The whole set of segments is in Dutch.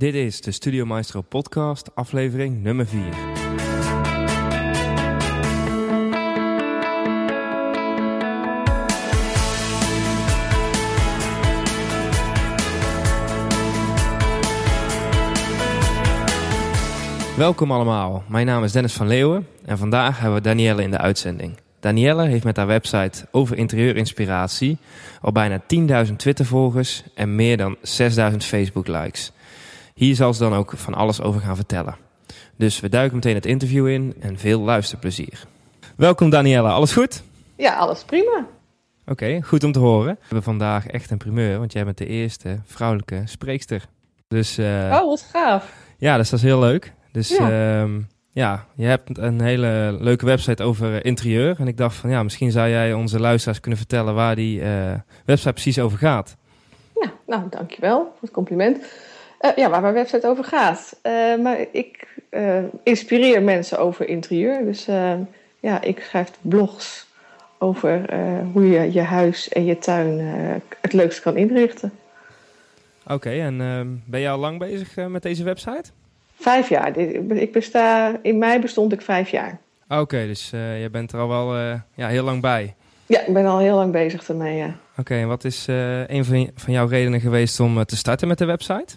Dit is de Studio Maestro podcast, aflevering nummer 4. Welkom allemaal, mijn naam is Dennis van Leeuwen en vandaag hebben we Danielle in de uitzending. Danielle heeft met haar website over interieurinspiratie al bijna 10.000 Twitter-volgers en meer dan 6.000 Facebook-likes. Hier zal ze dan ook van alles over gaan vertellen. Dus we duiken meteen het interview in en veel luisterplezier. Welkom Danielle, alles goed? Ja, alles prima. Oké, goed om te horen. We hebben vandaag echt een primeur, want jij bent de eerste vrouwelijke spreekster. Dus, uh, oh, wat gaaf. Ja, dus dat is heel leuk. Dus ja. Uh, ja, je hebt een hele leuke website over interieur. En ik dacht van ja, misschien zou jij onze luisteraars kunnen vertellen waar die uh, website precies over gaat. Ja, nou dankjewel voor het compliment. Uh, ja, waar mijn website over gaat. Uh, maar ik inspireer mensen over interieur. Dus ja, ik schrijf blogs over hoe je je huis en je tuin het leukst kan inrichten. Oké, okay, en ben je al lang bezig met deze website? Vijf jaar. Ik besta, in mei bestond ik vijf jaar. Oké, okay, dus je bent er al wel ja, heel lang bij. Ja, ik ben al heel lang bezig ermee, ja. Oké, okay, en wat is uh, een van, van jouw redenen geweest om te starten met de website?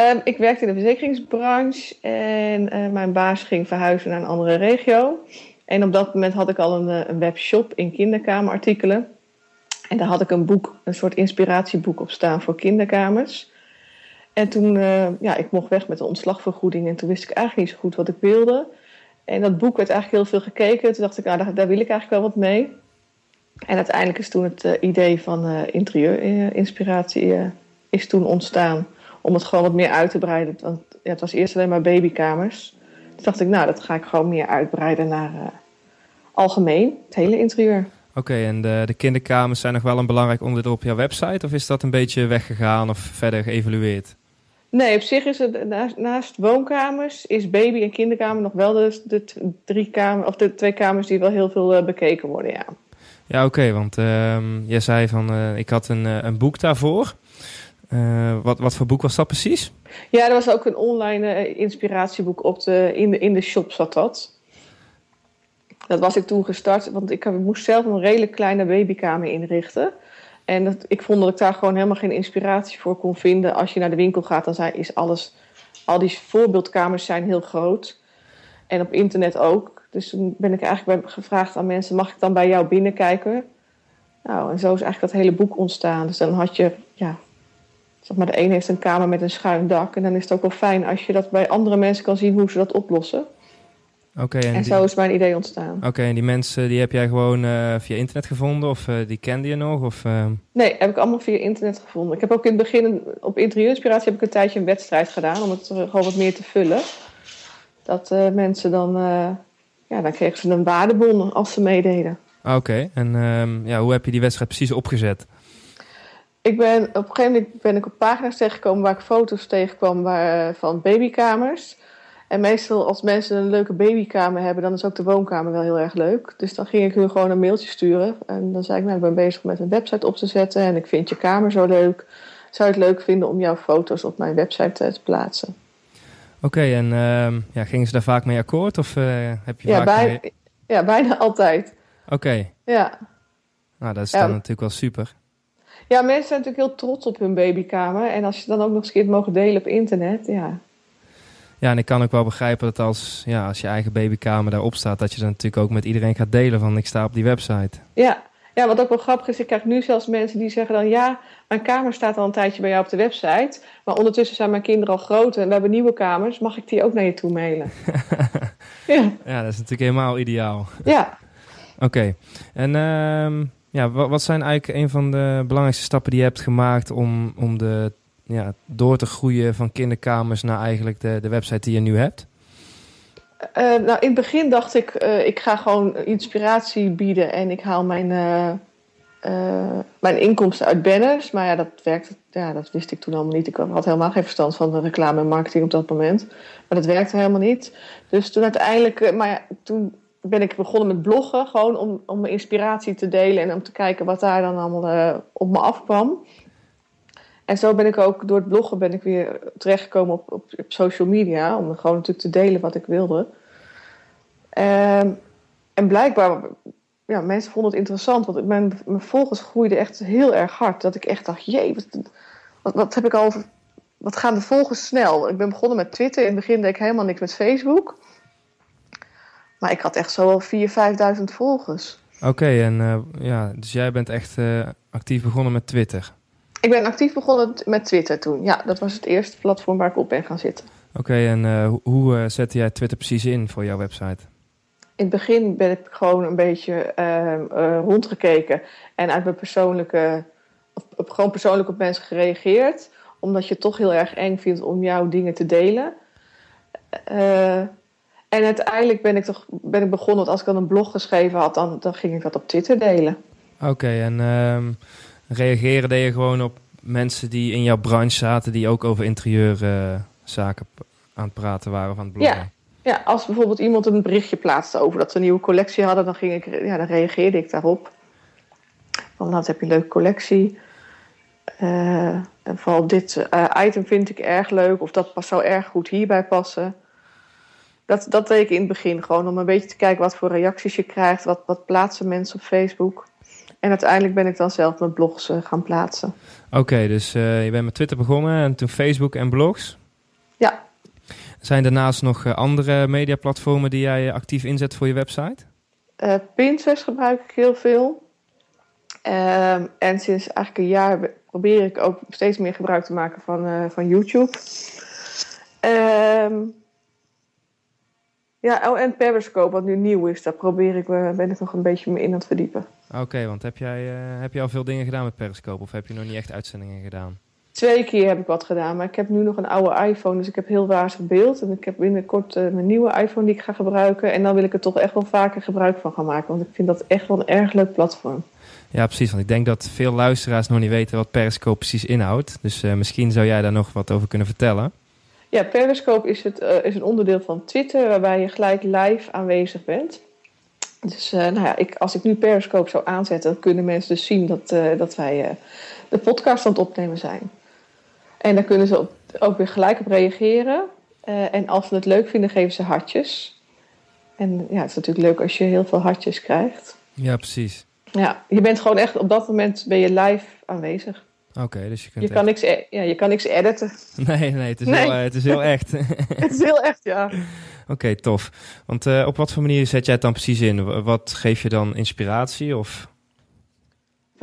Um, ik werkte in de verzekeringsbranche en mijn baas ging verhuizen naar een andere regio. En op dat moment had ik al een, een webshop in kinderkamerartikelen. En daar had ik een boek, een soort inspiratieboek op staan voor kinderkamers. En toen, uh, ja, ik mocht weg met de ontslagvergoeding en toen wist ik eigenlijk niet zo goed wat ik wilde. En dat boek werd eigenlijk heel veel gekeken. Toen dacht ik, nou, daar, wil ik eigenlijk wel wat mee. En uiteindelijk is toen het idee van interieurinspiratie is toen ontstaan. Om het gewoon wat meer uit te breiden. Want ja, het was eerst alleen maar babykamers. Toen dacht ik, nou, dat ga ik gewoon meer uitbreiden naar algemeen, het hele interieur. Oké, okay, en de, de, kinderkamers zijn nog wel een belangrijk onderdeel op jouw website? Of is dat een beetje weggegaan of verder geëvalueerd? Nee, op zich is het naast, naast woonkamers is baby- en kinderkamer nog wel de, de, drie kamer, of de twee kamers die wel heel veel uh, bekeken worden, ja. Ja, oké, okay, want uh, jij zei van uh, ik had een, een boek daarvoor. Wat, wat voor boek was dat precies? Ja, er was ook een online inspiratieboek op de, in, de, in de shop zat dat. Dat was ik toen gestart, want ik moest zelf een redelijk kleine babykamer inrichten. En dat, ik vond dat ik daar gewoon helemaal geen inspiratie voor kon vinden. Als je naar de winkel gaat, dan zijn, is alles. Al die voorbeeldkamers zijn heel groot. En op internet ook. Dus toen ben ik eigenlijk gevraagd aan mensen: mag ik dan bij jou binnenkijken? Nou, en zo is eigenlijk dat hele boek ontstaan. Dus dan had je, ja, zeg maar, de een heeft een kamer met een schuin dak. En dan is het ook wel fijn als je dat bij andere mensen kan zien hoe ze dat oplossen. Okay, en, en zo is mijn idee ontstaan. Oké, okay, en die mensen die heb jij gewoon uh, via internet gevonden of uh, die kende je nog? Of, uh... Nee, heb ik allemaal via internet gevonden. Ik heb ook in het begin op interieurinspiratie heb ik een tijdje een wedstrijd gedaan om het gewoon wat meer te vullen. Dat mensen dan, ja, dan kregen ze een waardebon als ze meededen. Oké, okay. en um, ja, hoe heb je die wedstrijd precies opgezet? Ik ben op een gegeven moment ben ik op pagina's tegengekomen waar ik foto's tegenkwam waar, van babykamers. En meestal als mensen een leuke babykamer hebben, dan is ook de woonkamer wel heel erg leuk. Dus dan ging ik hun gewoon een mailtje sturen. En dan zei ik, nou, ik ben bezig met een website op te zetten en ik vind je kamer zo leuk. Zou je het leuk vinden om jouw foto's op mijn website te plaatsen? Oké, okay, en uh, ja, gingen ze daar vaak mee akkoord? Of uh, heb je ja, vaak bij, mee... ja, bijna altijd. Oké. Okay. Ja. Nou, dat is dan natuurlijk wel super. Ja, mensen zijn natuurlijk heel trots op hun babykamer. En als je dan ook nog eens een keer mogen delen op internet, ja, ja, en ik kan ook wel begrijpen dat als, ja, als je eigen babykamer daarop staat, dat je dan natuurlijk ook met iedereen gaat delen van ik sta op die website. Ja, ja wat ook wel grappig is, ik krijg nu zelfs mensen die zeggen dan ja, mijn kamer staat al een tijdje bij jou op de website, maar ondertussen zijn mijn kinderen al groot en we hebben nieuwe kamers, mag ik die ook naar je toe mailen? ja. ja, dat is natuurlijk helemaal ideaal. Ja. Oké, okay. en uh, ja, wat, zijn eigenlijk een van de belangrijkste stappen die je hebt gemaakt om, om de ja, door te groeien van kinderkamers naar eigenlijk de, de website die je nu hebt? Uh, nou, in het begin dacht ik, uh, ik ga gewoon inspiratie bieden en ik haal mijn, uh, mijn inkomsten uit banners. Maar ja dat, werkte, ja, dat wist ik toen allemaal niet. Ik had helemaal geen verstand van de reclame en marketing op dat moment. Maar dat werkte helemaal niet. Dus toen uiteindelijk, maar toen ben ik begonnen met bloggen, gewoon om, om mijn inspiratie te delen en om te kijken wat daar dan allemaal op me afkwam. En zo ben ik ook door het bloggen ben ik weer terechtgekomen op, op, op social media. Om gewoon natuurlijk te delen wat ik wilde. Ehm, en blijkbaar, ja, mensen vonden het interessant. Want mijn, mijn volgers groeiden echt heel erg hard. Dat ik echt dacht, jee, wat, wat, wat heb ik al... Wat gaan de volgers snel? Ik ben begonnen met Twitter. In het begin deed ik helemaal niks met Facebook. Maar ik had echt zo al 4.000, 5.000 volgers. Oké, en uh, ja, dus jij bent echt uh, actief begonnen met Twitter? Ik ben actief begonnen met Twitter toen. Ja, dat was het eerste platform waar ik op ben gaan zitten. Oké, en uh, hoe zette jij Twitter precies in voor jouw website? In het begin ben ik gewoon een beetje rondgekeken en uit mijn persoonlijke, op, gewoon persoonlijk op mensen gereageerd. Omdat je het toch heel erg eng vindt om jouw dingen te delen. En uiteindelijk ben ik toch ben ik begonnen, want als ik dan een blog geschreven had, dan, dan ging ik dat op Twitter delen. Oké, en um, reageren deed je gewoon op mensen die in jouw branche zaten, die ook over interieurzaken uh, aan het praten waren van het bloggen? Ja. ja, als bijvoorbeeld iemand een berichtje plaatste over dat ze een nieuwe collectie hadden, dan, ging ik, ja, dan reageerde ik daarop. Van, nou, heb je een leuke collectie. Uh, en vooral dit uh, item vind ik erg leuk, of dat zou erg goed hierbij passen dat, dat deed ik in het begin gewoon om een beetje te kijken wat voor reacties je krijgt, wat, wat plaatsen mensen op Facebook. En uiteindelijk ben ik dan zelf mijn blogs uh, gaan plaatsen. Oké, dus uh, je bent met Twitter begonnen en toen Facebook en blogs? Ja. Zijn daarnaast nog uh, andere mediaplatformen die jij actief inzet voor je website? Pinterest gebruik ik heel veel. Um, en sinds eigenlijk een jaar probeer ik ook steeds meer gebruik te maken van, van YouTube. Um, ja, oh, en Periscope, wat nu nieuw is, daar probeer ik, eh, ben ik nog een beetje mee in aan het verdiepen. Oké, want heb jij uh, heb je al veel dingen gedaan met Periscope of heb je nog niet echt uitzendingen gedaan? Twee keer heb ik wat gedaan, maar ik heb nu nog een oude iPhone, dus ik heb heel wazig beeld. En ik heb binnenkort uh, mijn nieuwe iPhone die ik ga gebruiken. En dan wil ik er toch echt wel vaker gebruik van gaan maken, want ik vind dat echt wel een erg leuk platform. Ja, precies. Want ik denk dat veel luisteraars nog niet weten wat Periscope precies inhoudt. Dus misschien zou jij daar nog wat over kunnen vertellen. Ja, Periscope is, het, uh, is een onderdeel van Twitter waarbij je gelijk live aanwezig bent. Dus uh, nou ja, ik, als ik nu Periscope zou aanzetten, dan kunnen mensen dus zien dat, uh, dat wij de podcast aan het opnemen zijn. En daar kunnen ze op, ook weer gelijk op reageren. en als ze het leuk vinden, geven ze hartjes. En ja, het is natuurlijk leuk als je heel veel hartjes krijgt. Ja, precies. Ja, je bent gewoon echt op dat moment ben je live aanwezig. Oké, dus je kunt. Je kan, niks, e- ja, je kan niks editen. Nee, nee, het is, Heel, het is heel echt. het is heel echt, ja. Oké, tof. Want uh, op wat voor manier zet jij het dan precies in? Wat geef je dan inspiratie? Of?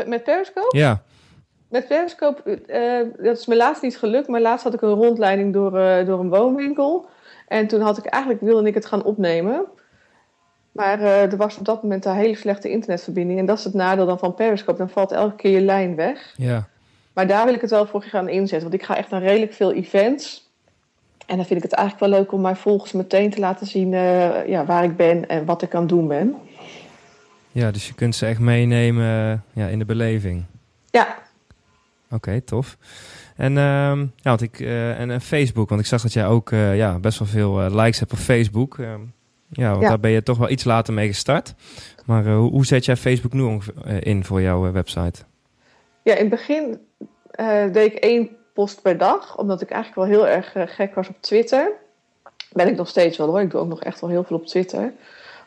Met Periscope? Ja. Met Periscope, uh, dat is me laatst niet gelukt, maar laatst had ik een rondleiding door, door een woonwinkel. En toen had ik eigenlijk, wilde ik het gaan opnemen. Maar er was op dat moment een hele slechte internetverbinding. En dat is het nadeel dan van Periscope. Dan valt elke keer je lijn weg. Ja. Maar daar wil ik het wel voor gaan inzetten. Want ik ga echt naar redelijk veel events. En dan vind ik het eigenlijk wel leuk om mijn volgers meteen te laten zien uh, ja, waar ik ben en wat ik aan het doen ben. Ja, dus je kunt ze echt meenemen ja, in de beleving. Ja. Oké, okay, tof. En, uh, ja, want ik, uh, en, en, Facebook, want ik zag dat jij ook ja, best wel veel likes hebt op Facebook. Ehm, ja, want ja. daar ben je toch wel iets later mee gestart. Maar hoe, hoe zet jij Facebook nu in voor jouw website? Ja, in het begin uh, deed ik één post per dag, omdat ik eigenlijk wel heel erg uh, gek was op Twitter. Ben ik nog steeds wel hoor, ik doe ook nog echt wel heel veel op Twitter.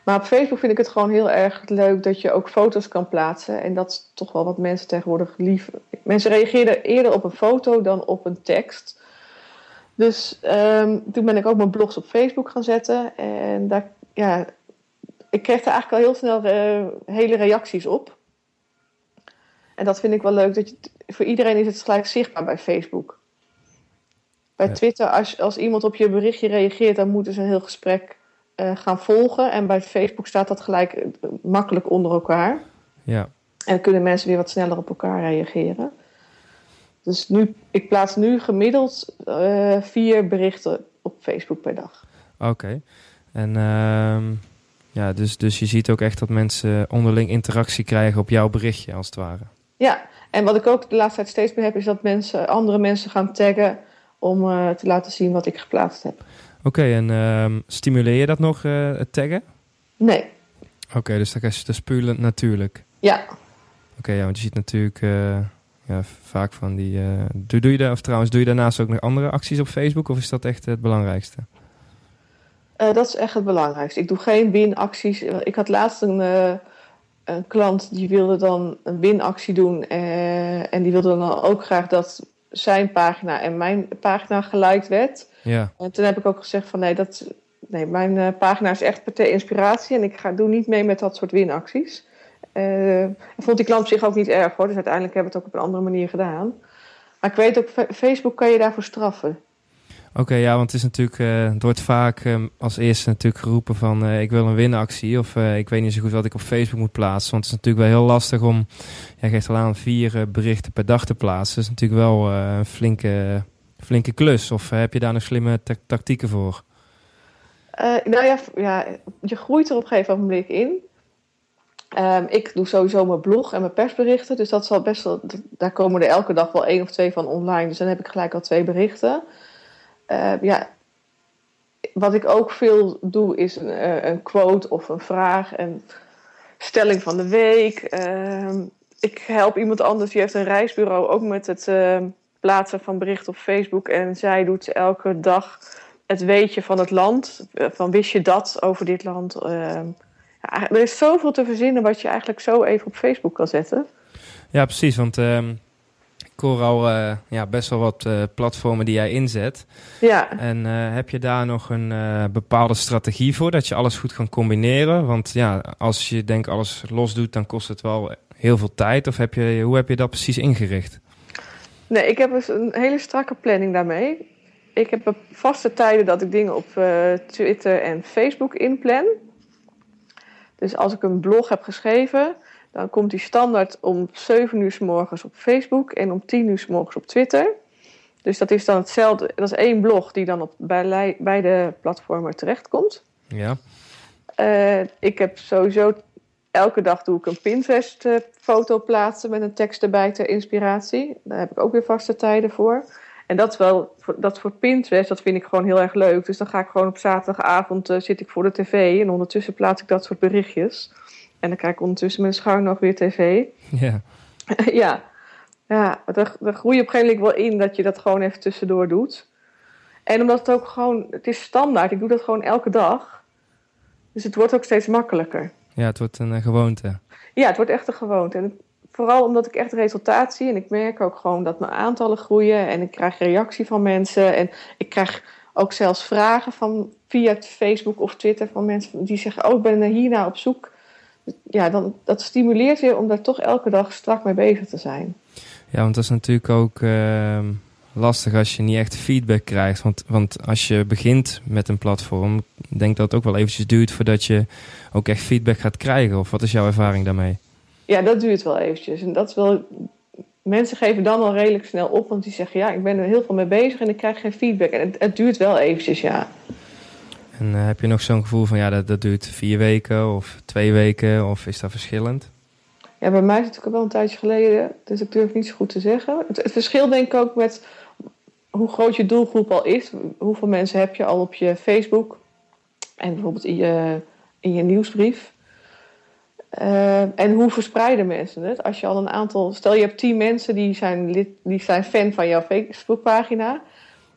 Maar op Facebook vind ik het gewoon heel erg leuk dat je ook foto's kan plaatsen. En dat is toch wel wat mensen tegenwoordig lief. Mensen reageerden eerder op een foto dan op een tekst. Dus um, toen ben ik ook mijn blogs op Facebook gaan zetten. En daar, ja, ik kreeg er eigenlijk al heel snel uh, hele reacties op. En dat vind ik wel leuk. Dat je, voor iedereen is het gelijk zichtbaar bij Facebook. Bij Twitter, als, als iemand op je berichtje reageert, dan moeten ze een heel gesprek uh, gaan volgen. En bij Facebook staat dat gelijk uh, makkelijk onder elkaar. Ja. En dan kunnen mensen weer wat sneller op elkaar reageren. Dus nu, ik plaats nu gemiddeld uh, vier berichten op Facebook per dag. Oké. En uh, ja, dus, dus je ziet ook echt dat mensen onderling interactie krijgen op jouw berichtje, als het ware. Ja, en wat ik ook de laatste tijd steeds meer heb, is dat mensen, andere mensen gaan taggen om uh, te laten zien wat ik geplaatst heb. Oké, okay, en uh, stimuleer je dat nog, uh, het taggen? Nee. Oké, okay, dus dat is, dat is natuurlijk? Ja. Oké, okay, ja, want je ziet natuurlijk ja, vaak van die... doe, doe je daar, of trouwens, doe je daarnaast ook nog andere acties op Facebook? Of is dat echt het belangrijkste? dat is echt het belangrijkste. Ik doe geen winacties. Ik had laatst een, een klant die wilde dan een winactie doen. en die wilde dan ook graag dat zijn pagina en mijn pagina gelijk werd. Ja. En toen heb ik ook gezegd van nee, dat, nee mijn uh, pagina is echt per inspiratie en ik ga, doe niet mee met dat soort winacties. Uh, vond die klant zich ook niet erg hoor, dus uiteindelijk hebben we het ook op een andere manier gedaan. Maar ik weet ook, Facebook kan je daarvoor straffen. Oké, ja, want het is natuurlijk, uh, het wordt vaak um, als eerste natuurlijk geroepen van uh, ik wil een winactie of uh, ik weet niet zo goed wat ik op Facebook moet plaatsen. Want het is natuurlijk wel heel lastig om, jij geeft al aan, vier berichten per dag te plaatsen. Dat is natuurlijk wel een flinke, flinke klus. Of heb je daar nog slimme tactieken voor? nou ja, ja, je groeit er op een gegeven moment in. Um, ik doe sowieso mijn blog en mijn persberichten. Dus dat zal best wel, daar komen er elke dag wel één of twee van online. Dus dan heb ik gelijk al twee berichten. Uh, ja, wat ik ook veel doe is een, uh, een, quote of een vraag en stelling van de week. Uh, ik help iemand anders die heeft een reisbureau ook met het ehm, plaatsen van berichten op Facebook. En zij doet elke dag het weetje van het land. Eh, van wist je dat over dit land? Ehm, ja, er is zoveel te verzinnen wat je eigenlijk zo even op Facebook kan zetten. Ja, precies. Want hoor al uh, ja, best wel wat uh, platformen die jij inzet. Ja. En uh, heb je daar nog een bepaalde strategie voor, dat je alles goed kan combineren? Want ja, als je denk alles los doet, dan kost het wel heel veel tijd. Of heb je, hoe heb je dat precies ingericht? Nee, ik heb dus een hele strakke planning daarmee. Ik heb vaste tijden dat ik dingen op Twitter en Facebook inplan. Dus als ik een blog heb geschreven, dan komt die standaard om 7 uur s morgens op Facebook en om 10 uur s morgens op Twitter. Dus dat is dan hetzelfde. Dat is één blog die dan op bij, beide platformen terechtkomt. Ja. Uh, ik heb sowieso elke dag doe ik een Pinterest-foto plaatsen met een tekst erbij ter inspiratie. Daar heb ik ook weer vaste tijden voor. En dat is wel, dat voor Pinterest, dat vind ik gewoon heel erg leuk. Dus dan ga ik gewoon op zaterdagavond uh, zit ik voor de tv en ondertussen plaats ik dat soort berichtjes. En dan kijk ik ondertussen met een schouw nog weer tv. Ja. ja. Ja, daar, daar groei je op een gegeven moment wel in dat je dat gewoon even tussendoor doet. En omdat het ook gewoon, het is standaard, ik doe dat gewoon elke dag. Dus het wordt ook steeds makkelijker. Ja, het wordt een uh, gewoonte. Ja, het wordt echt een gewoonte. En vooral omdat ik echt resultaat zie. En ik merk ook gewoon dat mijn aantallen groeien. En ik krijg reactie van mensen. En ik krijg ook zelfs vragen van via Facebook of Twitter van mensen die zeggen: Oh, ik ben hierna op zoek ja, dan, dat stimuleert je om daar toch elke dag strak mee bezig te zijn. Ja, want dat is natuurlijk ook uh, lastig als je niet echt feedback krijgt. Want, want als je begint met een platform, denk dat het ook wel eventjes duurt voordat je ook echt feedback gaat krijgen. Of wat is jouw ervaring daarmee? Ja, dat duurt wel eventjes. En dat is wel. Mensen geven dan al redelijk snel op, want die zeggen: Ja, ik ben er heel veel mee bezig en ik krijg geen feedback. En het, het duurt wel eventjes, ja. En uh, heb je nog zo'n gevoel van ja, dat, dat duurt vier weken of twee weken of is dat verschillend? Ja, bij mij is het natuurlijk wel een tijdje geleden, dus ik durf niet zo goed te zeggen. Het, verschil denk ik ook met hoe groot je doelgroep al is. Hoeveel mensen heb je al op je Facebook en bijvoorbeeld in je, in je nieuwsbrief. Uh, en hoe verspreiden mensen het? Als je al een aantal, stel je hebt tien mensen die zijn, lid, die zijn fan van jouw Facebookpagina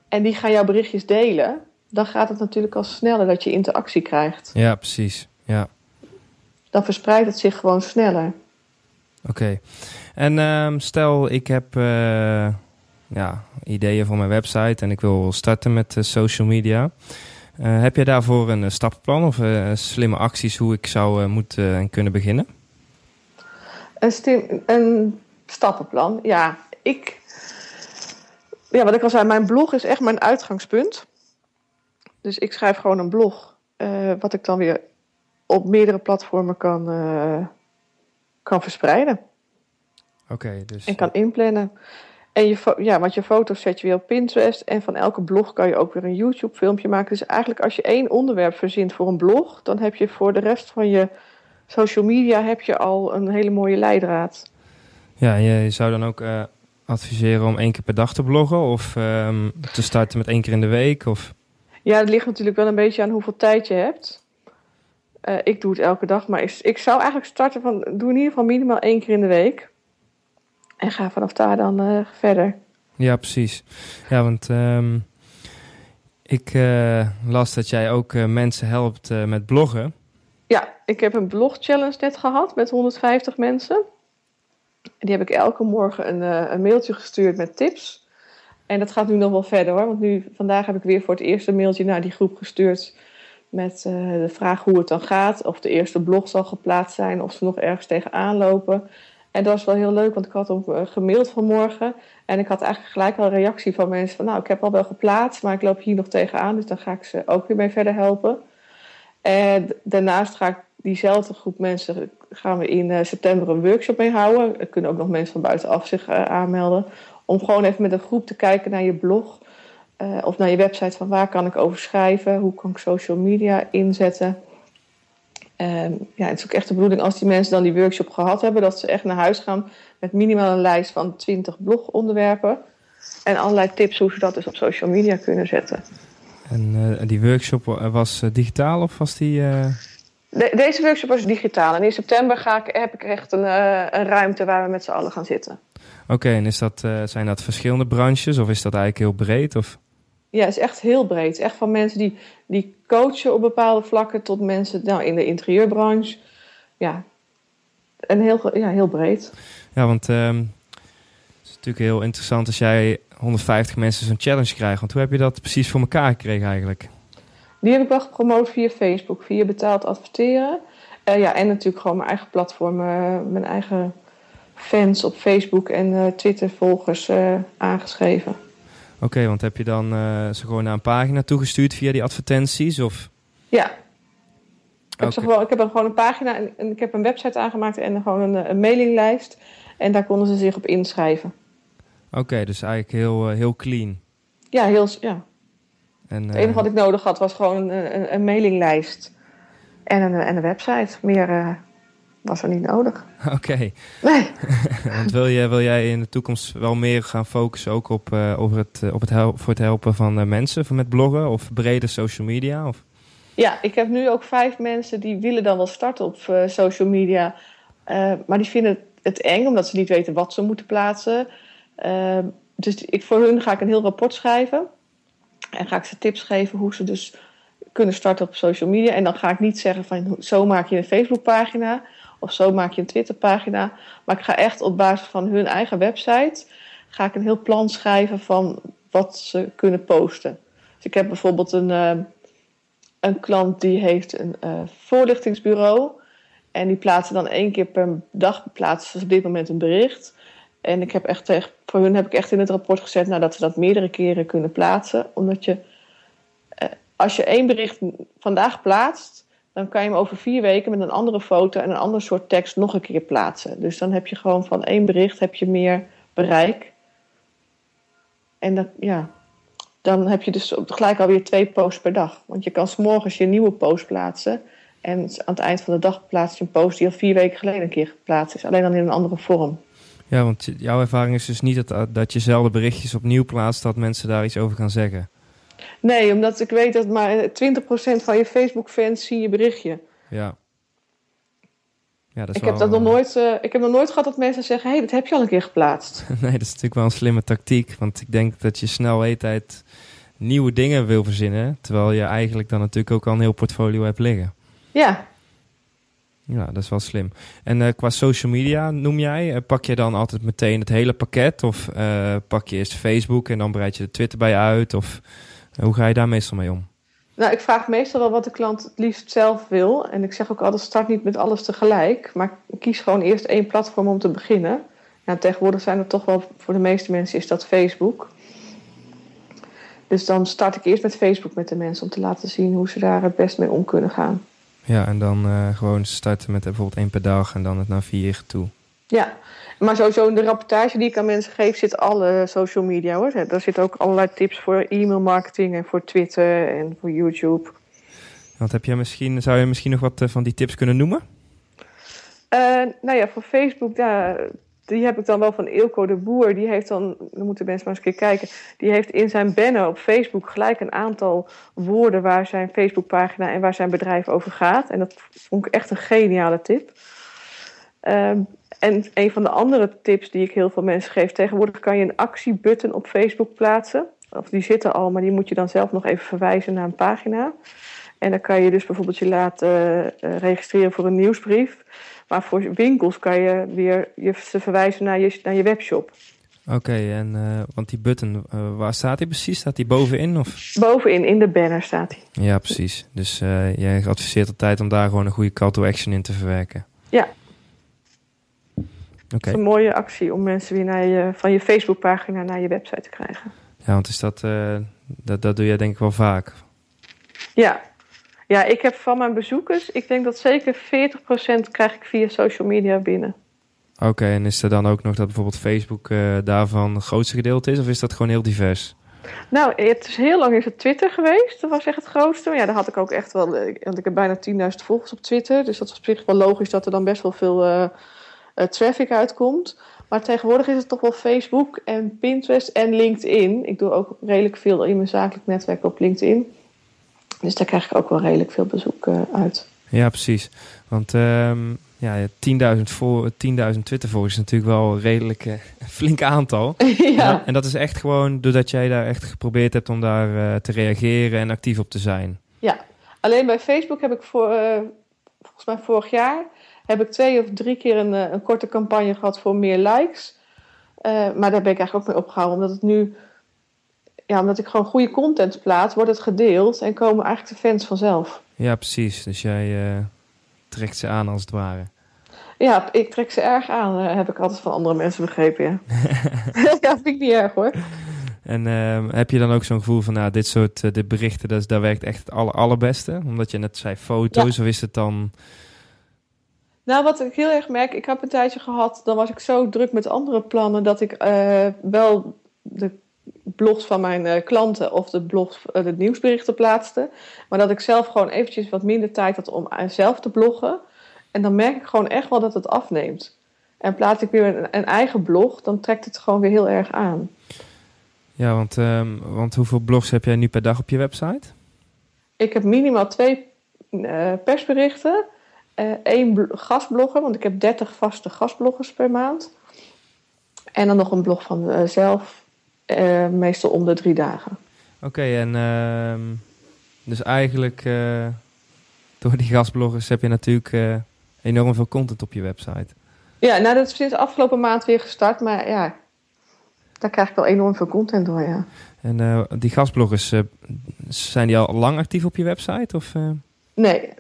en die gaan jouw berichtjes delen dan gaat het natuurlijk al sneller dat je interactie krijgt. Ja, precies. Ja. Dan verspreidt het zich gewoon sneller. Oké. En um, stel, ik heb uh, ja, ideeën voor mijn website en ik wil starten met uh, social media. Uh, heb je daarvoor een stappenplan of slimme acties hoe ik zou moeten en kunnen beginnen? Een, een stappenplan, ja. Ik, ja, wat ik al zei, mijn blog is echt mijn uitgangspunt. Dus ik schrijf gewoon een blog, uh, wat ik dan weer op meerdere platformen kan, uh, kan verspreiden. Oké, okay, dus. En kan inplannen. En je, ja, want je foto's zet je weer op Pinterest. En van elke blog kan je ook weer een YouTube-filmpje maken. Dus eigenlijk als je één onderwerp verzint voor een blog, dan heb je voor de rest van je social media heb je al een hele mooie leidraad. Ja, je zou dan ook uh, adviseren om één keer per dag te bloggen of um, te starten met één keer in de week? Of? Ja, het ligt natuurlijk wel een beetje aan hoeveel tijd je hebt. Uh, ik doe het elke dag, maar ik, ik, zou eigenlijk starten van... Doe in ieder geval minimaal één keer in de week. En ga vanaf daar dan uh, verder. Ja, precies. Ja, want um, ik uh, las dat jij ook mensen helpt met bloggen. Ja, ik heb een blog challenge net gehad met 150 mensen. Die heb ik elke morgen een, een mailtje gestuurd met tips. En dat gaat nu nog wel verder hoor. Want nu, vandaag heb ik weer voor het eerst een mailtje naar die groep gestuurd. Met de vraag hoe het dan gaat. Of de eerste blog zal geplaatst zijn. Of ze nog ergens tegenaan lopen. En dat was wel heel leuk, want ik had hem uh, gemaild vanmorgen. En ik had eigenlijk gelijk al een reactie van mensen van... nou, ik heb al wel geplaatst, maar ik loop hier nog tegenaan. Dus dan ga ik ze ook weer mee verder helpen. En daarnaast ga ik diezelfde groep mensen... gaan we in uh, september een workshop mee houden. Er kunnen ook nog mensen van buitenaf zich aanmelden. Om gewoon even met een groep te kijken naar je blog... of naar je website van waar kan ik over schrijven? Hoe kan ik social media inzetten? Um, ja, het is ook echt de bedoeling als die mensen dan die workshop gehad hebben, dat ze echt naar huis gaan met minimaal een lijst van 20 blogonderwerpen. En allerlei tips hoe ze dat dus op social media kunnen zetten. En uh, die workshop was uh, digitaal of was die. Uh... De, deze workshop was digitaal. En in september ga ik, heb ik echt een, een ruimte waar we met z'n allen gaan zitten. Oké, en is dat, zijn dat verschillende branches of is dat eigenlijk heel breed? Of? Ja, het is echt heel breed. Het is echt van mensen die, die coachen op bepaalde vlakken tot mensen nou, in de interieurbranche. Ja, en heel, ja, heel breed. Ja, want um, het is natuurlijk heel interessant als jij 150 mensen zo'n challenge krijgt. Want hoe heb je dat precies voor elkaar gekregen eigenlijk? Die heb ik wel gepromoot via Facebook, via betaald adverteren. Uh, ja, en natuurlijk gewoon mijn eigen platform, uh, mijn eigen fans op Facebook en uh, Twitter volgers aangeschreven. Oké, want heb je dan uh, ze gewoon naar een pagina toegestuurd via die advertenties? Of? Ja. Ik, heb gewoon, ik heb gewoon een pagina en, ik heb een website aangemaakt en gewoon een, een mailinglijst. En daar konden ze zich op inschrijven. Oké, dus eigenlijk heel, heel clean. Ja, heel, ja. En, het enige uh, wat ik nodig had was gewoon een, een, een mailinglijst en een, en een website. Meer was er niet nodig. Oké. Nee. Want wil, je, wil jij in de toekomst wel meer gaan focussen ook op, uh, over het, op het helpen, voor het helpen van uh, mensen met bloggen of brede social media? Of? Ja, ik heb nu ook vijf mensen die willen dan wel starten op uh, social media. maar die vinden het eng omdat ze niet weten wat ze moeten plaatsen. dus ik, voor hun ga ik een heel rapport schrijven. En ga ik ze tips geven hoe ze dus kunnen starten op social media. En dan ga ik niet zeggen van zo maak je een Facebookpagina of zo maak je een Twitterpagina. Maar ik ga echt op basis van hun eigen website ga ik een heel plan schrijven van wat ze kunnen posten. Dus ik heb bijvoorbeeld een, uh, een klant die heeft een uh, voorlichtingsbureau. En die plaatsen dan één keer per dag plaatsen ze op dit moment een bericht. En ik heb echt tegen, voor hun heb ik echt in het rapport gezet nou, dat ze dat meerdere keren kunnen plaatsen. Omdat je, uh, als je één bericht vandaag plaatst, dan kan je hem over vier weken met een andere foto en een ander soort tekst nog een keer plaatsen. Dus dan heb je gewoon van één bericht heb je meer bereik. En dat, ja, dan heb je dus gelijk alweer twee posts per dag. Want je kan s'morgens je nieuwe post plaatsen. En aan het eind van de dag plaats je een post die al vier weken geleden een keer geplaatst is. Alleen dan in een andere vorm. Ja, want jouw ervaring is dus niet dat, dat je berichtjes opnieuw plaatst... dat mensen daar iets over gaan zeggen. Nee, omdat ik weet dat maar 20% van je Facebook-fans zien je berichtje. Ja. ja dat is ik, heb dat nog nooit, uh, ik heb nog nooit gehad dat mensen zeggen... hé, hey, dat heb je al een keer geplaatst. nee, dat is natuurlijk wel een slimme tactiek. Want ik denk dat je snel tijd nieuwe dingen wil verzinnen... terwijl je eigenlijk dan natuurlijk ook al een heel portfolio hebt liggen. Ja. Ja, dat is wel slim. En uh, qua social media noem jij, uh, pak je dan altijd meteen het hele pakket? Of pak je eerst Facebook en dan breid je de Twitter bij uit? Of hoe ga je daar meestal mee om? Nou, ik vraag meestal wel wat de klant het liefst zelf wil. En ik zeg ook altijd, start niet met alles tegelijk. Maar kies gewoon eerst één platform om te beginnen. Ja, tegenwoordig zijn er toch wel, voor de meeste mensen is dat Facebook. Dus dan start ik eerst met Facebook met de mensen om te laten zien hoe ze daar het best mee om kunnen gaan. Ja, en dan uh, gewoon starten met bijvoorbeeld één per dag en dan het naar vier toe. Ja, maar sowieso in de rapportage die ik aan mensen geef zit alle social media hoor. Daar zitten ook allerlei tips voor e-mail marketing en voor Twitter en voor YouTube. Want heb je misschien, zou je misschien nog wat eh, van die tips kunnen noemen? Uh, nou ja, voor Facebook, daar, die heb ik dan wel van Ilko de Boer. Die heeft dan, dan moeten mensen maar eens een keer kijken. Die heeft in zijn banner op Facebook gelijk een aantal woorden waar zijn Facebookpagina en waar zijn bedrijf over gaat. En dat vond ik echt een geniale tip. Ehm, en een van de andere tips die ik heel veel mensen geef, tegenwoordig kan je een actiebutton op Facebook plaatsen. Of die zitten al, maar die moet je dan zelf nog even verwijzen naar een pagina. En dan kan je dus bijvoorbeeld je laten uh, registreren voor een nieuwsbrief. Maar voor winkels kan je weer je, ze verwijzen naar je, naar je webshop. Oké, en uh, want die button, uh, waar staat die precies? Staat die bovenin? Of? Bovenin, in de banner staat hij. Ja, precies. Dus uh, jij adviseert altijd om daar gewoon een goede call to action in te verwerken. Ja. Oké. Okay. een mooie actie om mensen weer naar je, van je Facebookpagina naar je website te krijgen. Ja, want is dat, dat, dat doe jij denk ik wel vaak. Ja. Ja, ik heb van mijn bezoekers, ik denk dat zeker 40% krijg ik via social media binnen. Oké, en is er dan ook nog dat bijvoorbeeld Facebook uh, daarvan het grootste gedeelte is? Of is dat gewoon heel divers? Nou, het is heel lang is het Twitter geweest. Dat was echt het grootste. Maar ja, daar had ik ook echt wel... Eh, want ik heb bijna 10.000 volgers op Twitter. Dus dat is op zich wel logisch dat er dan best wel veel uh, traffic uitkomt. Maar tegenwoordig is het toch wel Facebook en Pinterest en LinkedIn. Ik doe ook redelijk veel in mijn zakelijk netwerk op LinkedIn. Dus daar krijg ik ook wel redelijk veel bezoek uit. Ja, precies. Want... Um ja, 10.000 voor, 10.000 Twitter-volgers is natuurlijk wel een redelijk uh, flink aantal. ja. En dat is echt gewoon doordat jij daar echt geprobeerd hebt om daar uh, te reageren en actief op te zijn. Ja, alleen bij Facebook heb ik voor, uh, volgens mij vorig jaar, heb ik twee of drie keer een, een korte campagne gehad voor meer likes. maar daar ben ik eigenlijk ook mee opgehouden, omdat het nu, ja, omdat ik gewoon goede content plaats, wordt het gedeeld en komen eigenlijk de fans vanzelf. Ja, precies. Dus jij trekt ze aan als het ware. Ja, ik trek ze erg aan, uh, heb ik altijd van andere mensen begrepen. Ja, ja vind ik niet erg hoor. En uh, heb je dan ook zo'n gevoel van, nou, dit soort uh, dit berichten, dat, daar werkt echt het aller, allerbeste? Omdat je net zei foto's, ja. of is het dan... Nou, wat ik heel erg merk, ik heb een tijdje gehad, dan was ik zo druk met andere plannen, dat ik uh, wel de blogs van mijn klanten of de blogs, de nieuwsberichten plaatste. Maar dat ik zelf gewoon eventjes wat minder tijd had om zelf te bloggen. En dan merk ik gewoon echt wel dat het afneemt. En plaats ik weer een, een eigen blog, dan trekt het gewoon weer heel erg aan. Ja, want, um, want hoeveel blogs heb jij nu per dag op je website? Ik heb minimaal twee persberichten. Uh, één gastblogger, want ik heb 30 vaste gastbloggers per maand. En dan nog een blog van mezelf, uh, meestal om de drie dagen. Oké, okay, en ehm, dus eigenlijk door die gastbloggers heb je natuurlijk enorm veel content op je website. Ja, nou dat is sinds afgelopen maand weer gestart, maar ja, daar krijg ik wel enorm veel content door, ja. En die gastbloggers, zijn die al lang actief op je website? Of. Nee,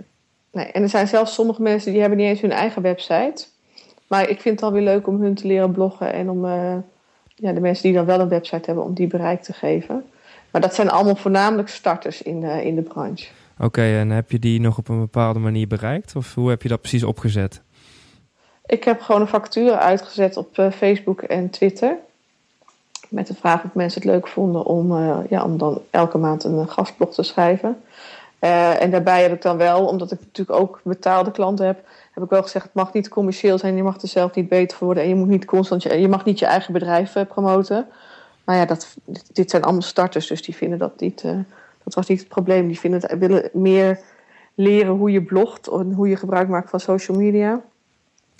nee, en er zijn zelfs sommige mensen die hebben niet eens hun eigen website. Maar ik vind het alweer leuk om hun te leren bloggen en om ja, de mensen die dan wel een website hebben, om die bereik te geven. Maar dat zijn allemaal voornamelijk starters in, in de branche. Oké, en heb je die nog op een bepaalde manier bereikt? Of hoe heb je dat precies opgezet? Ik heb gewoon een vacature uitgezet op uh, Facebook en Twitter. Met de vraag of mensen het leuk vonden om, ja, om dan elke maand een gastblog te schrijven. Uh, en daarbij heb ik dan wel, omdat ik natuurlijk ook betaalde klanten heb, heb ik wel gezegd: het mag niet commercieel zijn, je mag er zelf niet beter voor worden en je moet niet constant je, je mag niet je eigen bedrijf promoten. Maar ja, dat, dit zijn allemaal starters, dus die vinden dat niet dat was niet het probleem. Die vinden willen meer leren hoe je blogt en hoe je gebruik maakt van social media.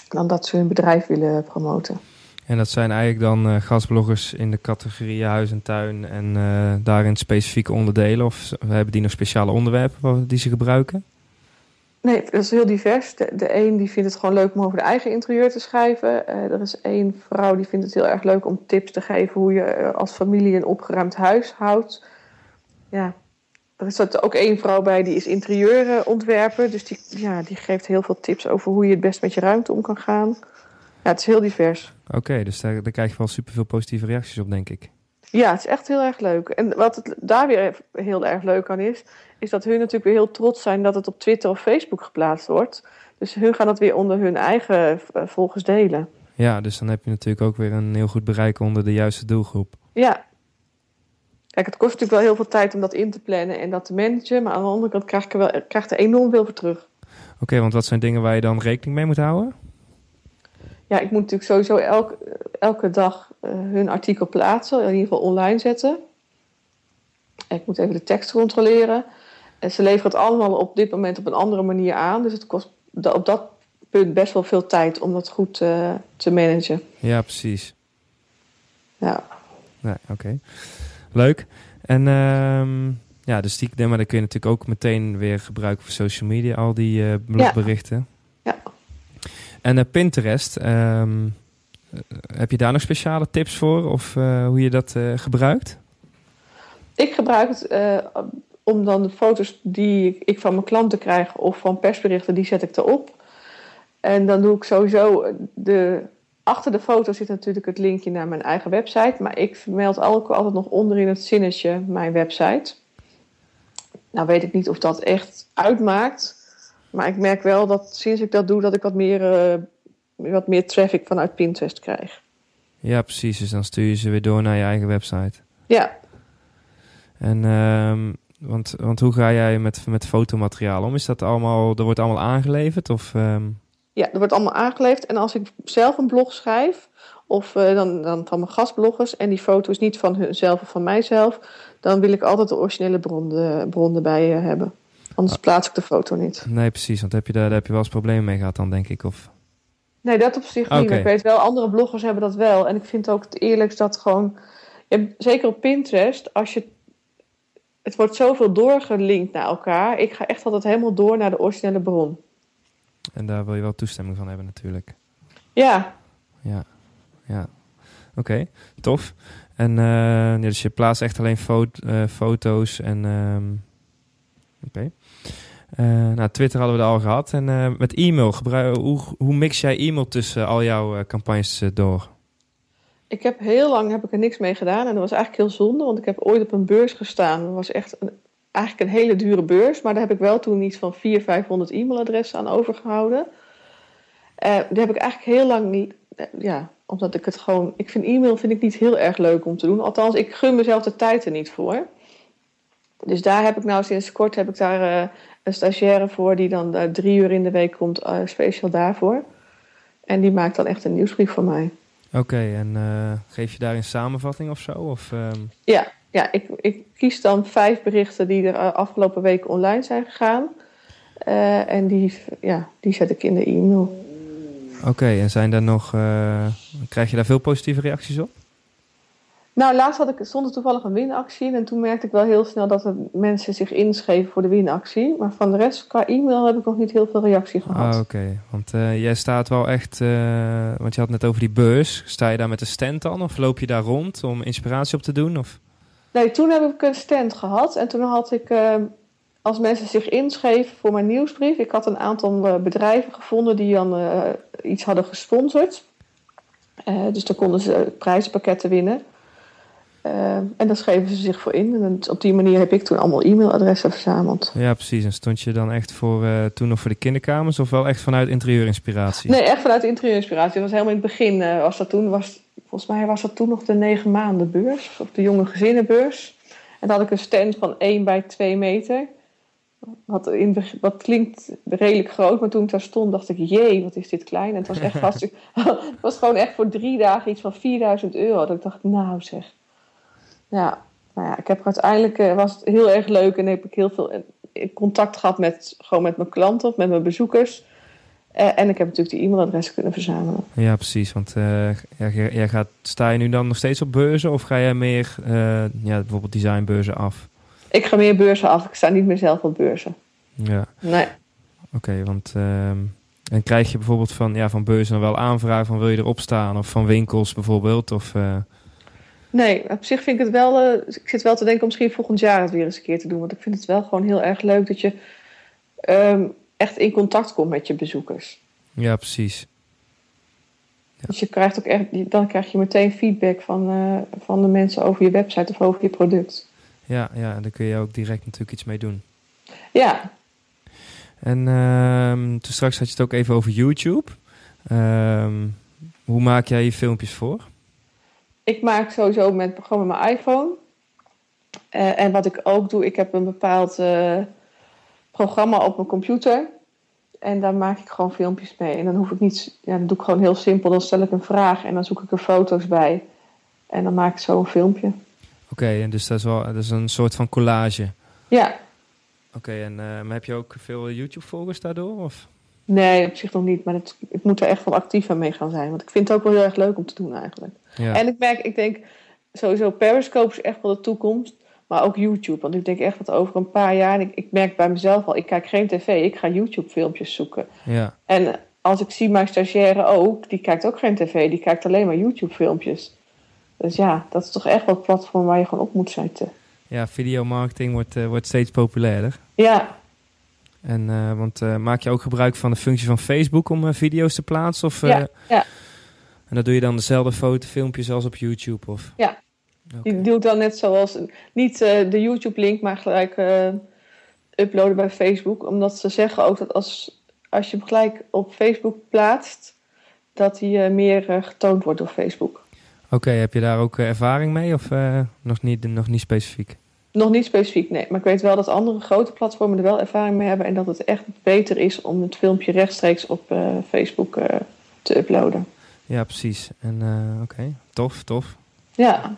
Dan dat ze hun bedrijf willen promoten. En dat zijn eigenlijk dan uh, gastbloggers in de categorie huis en tuin en uh, daarin specifieke onderdelen? Of hebben die nog speciale onderwerpen die ze gebruiken? Nee, dat is heel divers. De, een die vindt het gewoon leuk om over de eigen interieur te schrijven. Uh, er is één vrouw die vindt het heel erg leuk om tips te geven hoe je als familie een opgeruimd huis houdt. Ja, er zat ook één vrouw bij die is interieurontwerper. Dus die, ja, die geeft heel veel tips over hoe je het best met je ruimte om kan gaan. Ja, het is heel divers. Oké, dus daar, daar krijg je wel superveel positieve reacties op, denk ik. Ja, het is echt heel erg leuk. En wat het daar weer heel erg leuk aan is, is dat hun natuurlijk weer heel trots zijn dat het op Twitter of Facebook geplaatst wordt. Dus hun gaan dat weer onder hun eigen eh, volgers delen. Ja, dus dan heb je natuurlijk ook weer een heel goed bereik onder de juiste doelgroep. Ja, Kijk, het kost natuurlijk wel heel veel tijd om dat in te plannen en dat te managen. Maar aan de andere kant krijg, ik er, wel, krijg er enorm veel voor terug. Oké, want wat zijn dingen waar je dan rekening mee moet houden? Ja, ik moet natuurlijk sowieso elke, elke dag uh, hun artikel plaatsen. In ieder geval online zetten. Ik moet even de tekst controleren. En ze leveren het allemaal op dit moment op een andere manier aan. Dus het kost op dat punt best wel veel tijd om dat goed uh, te managen. Ja, precies. Ja. Nee, Oké. Leuk. En ehm, ja, dus die, maar dan kun je natuurlijk ook meteen weer gebruiken voor social media, al die uh, blogberichten. Ja. En uh, Pinterest, ehm, heb je daar nog speciale tips voor of hoe je dat gebruikt? Ik gebruik het om dan de foto's die ik van mijn klanten krijg of van persberichten, die zet ik erop. En dan doe ik sowieso de. Achter de foto zit natuurlijk het linkje naar mijn eigen website. Maar ik vermeld ook altijd nog onderin het zinnetje mijn website. Nou weet ik niet of dat echt uitmaakt. Maar ik merk wel dat sinds ik dat doe, dat ik wat meer, uh, wat meer traffic vanuit Pinterest krijg. Ja, precies. Dus dan stuur je ze weer door naar je eigen website. Ja. En um, want, want hoe ga jij met, met fotomateriaal om? Is dat allemaal, er wordt allemaal aangeleverd? Of, ehm? Ja, er wordt allemaal aangeleverd. En als ik zelf een blog schrijf, of uh, dan, dan van mijn gastbloggers, en die foto is niet van hunzelf of van mijzelf, dan wil ik altijd de originele bron, bron erbij uh, hebben. Anders ah. plaats ik de foto niet. Nee, precies. Want heb je daar, daar heb je wel eens problemen mee gehad dan, denk ik? Of... Nee, dat op zich niet. Ik weet wel, andere bloggers hebben dat wel. En ik vind ook het eerlijkst dat gewoon... zeker op Pinterest, als je het wordt zoveel doorgelinkt naar elkaar. Ik ga echt altijd helemaal door naar de originele bron. En daar wil je wel toestemming van hebben natuurlijk. Ja. Ja, ja. Oké, tof. En uh, ja, dus je plaatst echt alleen uh, foto's en... Um, Oké. Nou, Twitter hadden we al gehad. En met e-mail, gebruik, hoe, mix jij e-mail tussen al jouw campagnes door? Ik heb heel lang heb ik er niks mee gedaan. En dat was eigenlijk heel zonde, want ik heb ooit op een beurs gestaan. Dat was echt een, eigenlijk een hele dure beurs. Maar daar heb ik wel toen iets van 400, 500 e-mailadressen aan overgehouden. Uh, daar heb ik eigenlijk heel lang niet... Ja, omdat ik het gewoon... Ik vind e-mail vind ik niet heel erg leuk om te doen. Althans, ik gun mezelf de tijd er niet voor. Dus daar heb ik nou sinds kort heb ik daar een stagiaire voor... die dan drie uur in de week komt, speciaal daarvoor. En die maakt dan echt een nieuwsbrief voor mij. Oké, en uh, geef je daar een samenvatting of zo? Of, um... Ja, ja ik, ik kies dan vijf berichten die er uh, afgelopen weken online zijn gegaan. Uh, en die, ja, die zet ik in de e-mail. Oké, en zijn er nog, krijg je daar veel positieve reacties op? Nou, laatst had ik, stond er toevallig een winactie. En toen merkte ik wel heel snel dat er mensen zich inschreven voor de winactie. Maar van de rest, qua e-mail, heb ik nog niet heel veel reactie gehad. Ah, oké. Want uh, jij staat wel echt... Uh, want je had net over die beurs. Sta je daar met een stand dan? Of loop je daar rond om inspiratie op te doen? Of? Nee, toen heb ik een stand gehad. En toen had ik... Uh, als mensen zich inschreven voor mijn nieuwsbrief... Ik had een aantal bedrijven gevonden die dan iets hadden gesponsord. dus dan konden ze prijzenpakketten winnen. Uh, en daar schreven ze zich voor in. En op die manier heb ik toen allemaal e-mailadressen verzameld. Ja, precies. En stond je dan echt voor, uh, toen nog voor de kinderkamers of wel echt vanuit interieurinspiratie? Nee, echt vanuit interieurinspiratie. Dat was helemaal in het begin. Uh, was dat toen, was, volgens mij was dat toen nog de negen maanden beurs. Of de jonge gezinnenbeurs. En dan had ik een stand van 1 bij 2 meter. Wat, in, wat klinkt redelijk groot, maar toen ik daar stond dacht ik, jee, wat is dit klein. En het was echt vast, het was gewoon echt voor drie dagen iets van 4000 euro. Dat ik dacht, nou zeg ja, nou ja, ik heb uiteindelijk uh, was het heel erg leuk en heb ik heel veel eh, contact gehad met, gewoon met mijn klanten of met mijn bezoekers. Uh, en ik heb natuurlijk die e-mailadressen kunnen verzamelen. Ja, precies. Want uh, jij gaat, sta je nu dan nog steeds op beurzen of ga jij meer ja, bijvoorbeeld designbeurzen af? Ik ga meer beurzen af. Ik sta niet meer zelf op beurzen. Ja. Nee. Oké, want ehm, en krijg je bijvoorbeeld van, ja, van beurzen dan wel aanvragen van wil je erop staan? Of van winkels bijvoorbeeld? Of, Nee, op zich vind ik het wel. Uh, ik zit wel te denken om misschien volgend jaar het weer eens een keer te doen. Want ik vind het wel gewoon heel erg leuk dat je um, echt in contact komt met je bezoekers. Ja, precies. Ja. Dus je krijgt ook echt, dan krijg je meteen feedback van, uh, van de mensen over je website of over je product. Ja, ja, en daar kun je ook direct natuurlijk iets mee doen. Ja. En um, toen straks had je het ook even over YouTube. Um, hoe maak jij je filmpjes voor? Ik maak sowieso met, gewoon met mijn iPhone. Uh, en wat ik ook doe, ik heb een bepaald uh, programma op mijn computer. En daar maak ik gewoon filmpjes mee. En dan hoef ik niet, ja, dan doe ik gewoon heel simpel. Dan stel ik een vraag en dan zoek ik er foto's bij. En dan maak ik zo een filmpje. Oké, okay, en dus dat is wel dat is een soort van collage. Ja. Oké, okay, en uh, heb je ook veel YouTube-volgers daardoor? Of? Nee, op zich nog niet. Maar het, ik moet er echt wel actief aan mee gaan zijn. Want ik vind het ook wel heel erg leuk om te doen eigenlijk. Ja. En ik merk, ik denk sowieso Periscope is echt wel de toekomst. Maar ook YouTube. Want ik denk echt dat over een paar jaar... Ik, ik merk bij mezelf al, ik kijk geen tv. Ik ga YouTube filmpjes zoeken. ja. En als ik zie mijn stagiaire ook, die kijkt ook geen tv, die kijkt alleen maar YouTube-filmpjes. Dus ja, dat is toch echt wel het platform waar je gewoon op moet zitten. ja, videomarketing wordt, eh, wordt steeds populairder. Ja, En, eh, want eh, maak je ook gebruik van de functie van Facebook om eh, video's te plaatsen? Of, Ja, ja. En dan doe je dan dezelfde foto, filmpjes als op YouTube? Of? Ja. Oké. die doe ik dan net zoals, niet de YouTube-link, maar gelijk uploaden bij Facebook. Omdat ze zeggen ook dat als, als je hem gelijk op Facebook plaatst, dat hij meer getoond wordt door Facebook. Oké, heb je daar ook ervaring mee of nog, niet, nog niet specifiek? Nog niet specifiek, nee. Maar ik weet wel dat andere grote platformen er wel ervaring mee hebben. En dat het echt beter is om het filmpje rechtstreeks op eh, Facebook eh, te uploaden. Ja, precies. En eh, oké, tof, tof. Ja,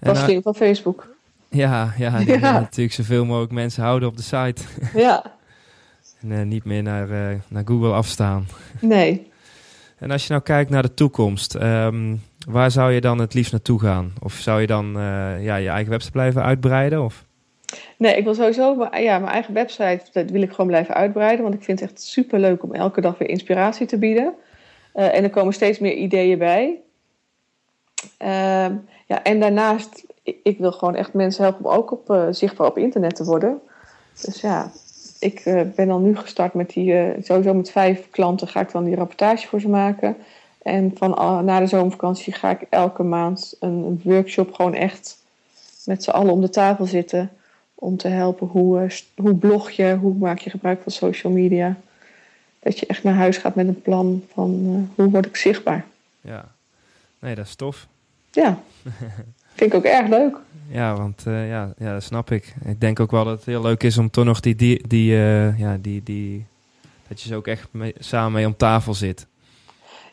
dat is slim van Facebook. ja, ja, Ja. natuurlijk zoveel mogelijk mensen houden op de site. Ja, en niet meer naar, naar Google afstaan. nee. En als je nou kijkt naar de toekomst, ehm, waar zou je dan het liefst naartoe gaan? Of zou je dan eh, ja, je eigen website blijven uitbreiden? Of? Nee, ik wil sowieso ja, mijn eigen website, dat wil ik gewoon blijven uitbreiden. Want ik vind het echt super leuk om elke dag weer inspiratie te bieden. Eh, en er komen steeds meer ideeën bij. Ehm, ja, en daarnaast, ik, wil gewoon echt mensen helpen om ook op, eh, zichtbaar op internet te worden. Dus ja, ik ben dan nu gestart met die, sowieso met vijf klanten ga ik dan die rapportage voor ze maken. En van na de zomervakantie ga ik elke maand een, workshop gewoon echt met z'n allen om de tafel zitten. Om te helpen hoe, eh, hoe blog je, hoe maak je gebruik van social media. Dat je echt naar huis gaat met een plan van eh, hoe word ik zichtbaar. Ja, nee, dat is tof. Ja, vind ik ook erg leuk. Ja, want eh, ja, ja, dat snap ik. Ik denk ook wel dat het heel leuk is om toch nog die, die, die, ja, die, die dat je ze ook echt mee, samen mee om tafel zit.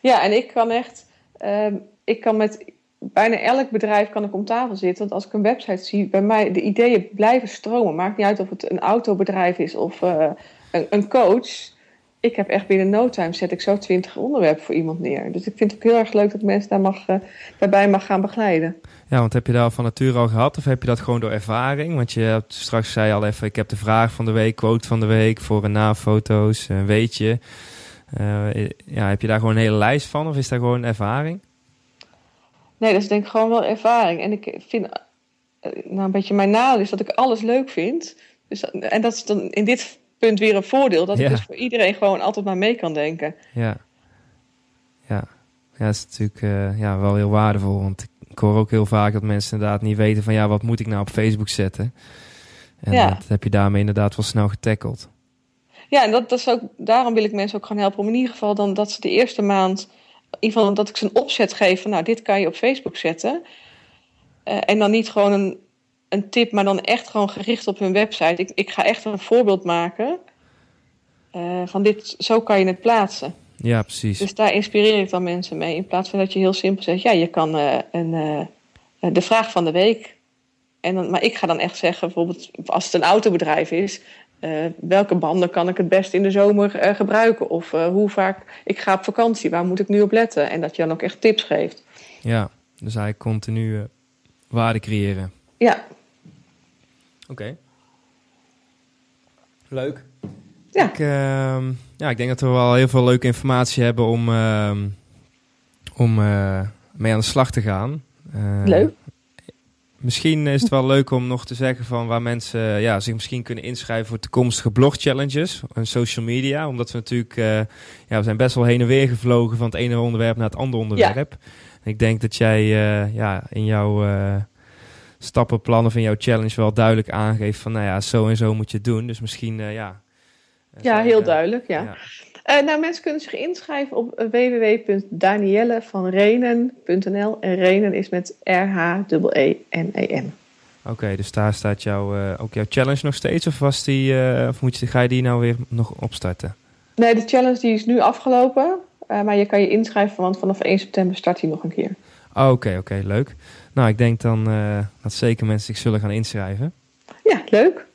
Ja, en ik kan echt, ehm, ik kan met bijna elk bedrijf kan ik om tafel zitten. Want als ik een website zie, bij mij, de ideeën blijven stromen. Maakt niet uit of het een autobedrijf is of eh, een, een coach. Ik heb echt binnen no time zet ik zo twintig onderwerpen voor iemand neer. Dus ik vind het ook heel erg leuk dat mensen daar mag, eh, daarbij mag gaan begeleiden. Ja, want heb je dat van nature al gehad of heb je dat gewoon door ervaring? Want je hebt straks zei je al even, ik heb de vraag van de week, quote van de week, voor en na foto's, een weetje. Eh, ja, heb je daar gewoon een hele lijst van of is dat gewoon ervaring? Nee, dat is denk ik gewoon wel ervaring. En ik vind, eh, nou een beetje mijn nadeel is dat ik alles leuk vind. Dus, en dat is dan in dit punt weer een voordeel. Dat Ja. ik dus voor iedereen gewoon altijd maar mee kan denken. Ja. Ja. Ja, dat is natuurlijk eh, ja, wel heel waardevol. Want ik hoor ook heel vaak dat mensen inderdaad niet weten van ja, wat moet ik nou op Facebook zetten? En Ja. dat heb je daarmee inderdaad wel snel getackeld. Ja, en dat, dat is ook, daarom wil ik mensen ook gaan helpen. Om in ieder geval dan dat ze de eerste maand... In ieder geval dat ik ze een opzet geef van... Nou, dit kan je op Facebook zetten. Eh, en dan niet gewoon een, een tip, maar dan echt gewoon gericht op hun website. Ik, ik ga echt een voorbeeld maken. eh, van dit, zo kan je het plaatsen. Ja, precies. Dus daar inspireer ik dan mensen mee. In plaats van dat je heel simpel zegt, ja, je kan eh, een, de vraag van de week. En dan, maar ik ga dan echt zeggen, bijvoorbeeld als het een autobedrijf is, eh, welke banden kan ik het best in de zomer eh, gebruiken? Of eh, hoe vaak ik ga op vakantie, waar moet ik nu op letten? En dat je dan ook echt tips geeft. Ja, dus eigenlijk continu waarde creëren. Ja, Oké. Leuk. Ja. Ik, ehm, ja, ik denk dat we wel heel veel leuke informatie hebben om, ehm, om mee aan de slag te gaan. Leuk. Misschien is het wel leuk om nog te zeggen van waar mensen ja, zich misschien kunnen inschrijven voor toekomstige blog challenges en social media. Omdat we natuurlijk, eh, ja, we zijn best wel heen en weer gevlogen van het ene onderwerp naar het andere onderwerp. En ik denk dat jij eh, ja, in jouw eh, stappenplan of in jouw challenge wel duidelijk aangeeft van nou ja, zo en zo moet je het doen. Dus misschien eh, ja. eh, Ja, heel duidelijk, ja. Eh, nou, mensen kunnen zich inschrijven op www.daniellevanrenen.nl. En Renen is met R-H-E-E-N-E-N. Oké, dus daar staat jouw, eh, ook jouw challenge nog steeds? Of, was die, eh, of moet je, ga je die nou weer nog opstarten? Nee, de challenge die is nu afgelopen. Maar je kan je inschrijven, want vanaf 1 september start hij nog een keer. Oh, Oké, oké, leuk. Nou, ik denk dan dat zeker mensen zich zullen gaan inschrijven. Ja, leuk.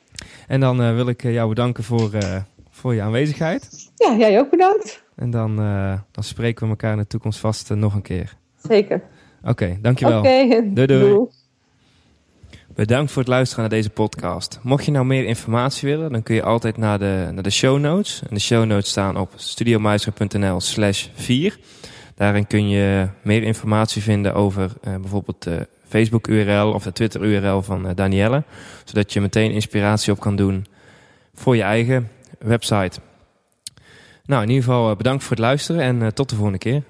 En dan wil ik jou bedanken voor, voor je aanwezigheid. Ja, jij ook bedankt. En dan, uh, dan spreken we elkaar in de toekomst vast uh, nog een keer. Zeker. Oké, okay, dankjewel. Oké, okay. doei, doei. Bedankt voor het luisteren naar deze podcast. Mocht je nou meer informatie willen, dan kun je altijd naar de, naar de show notes. En de show notes staan op studiomeister.nl slash 4. Daarin kun je meer informatie vinden over uh, bijvoorbeeld de Facebook-URL of de Twitter-URL van uh, Danielle. Zodat je meteen inspiratie op kan doen voor je eigen website. Nou, in ieder geval bedankt voor het luisteren en uh, tot de volgende keer.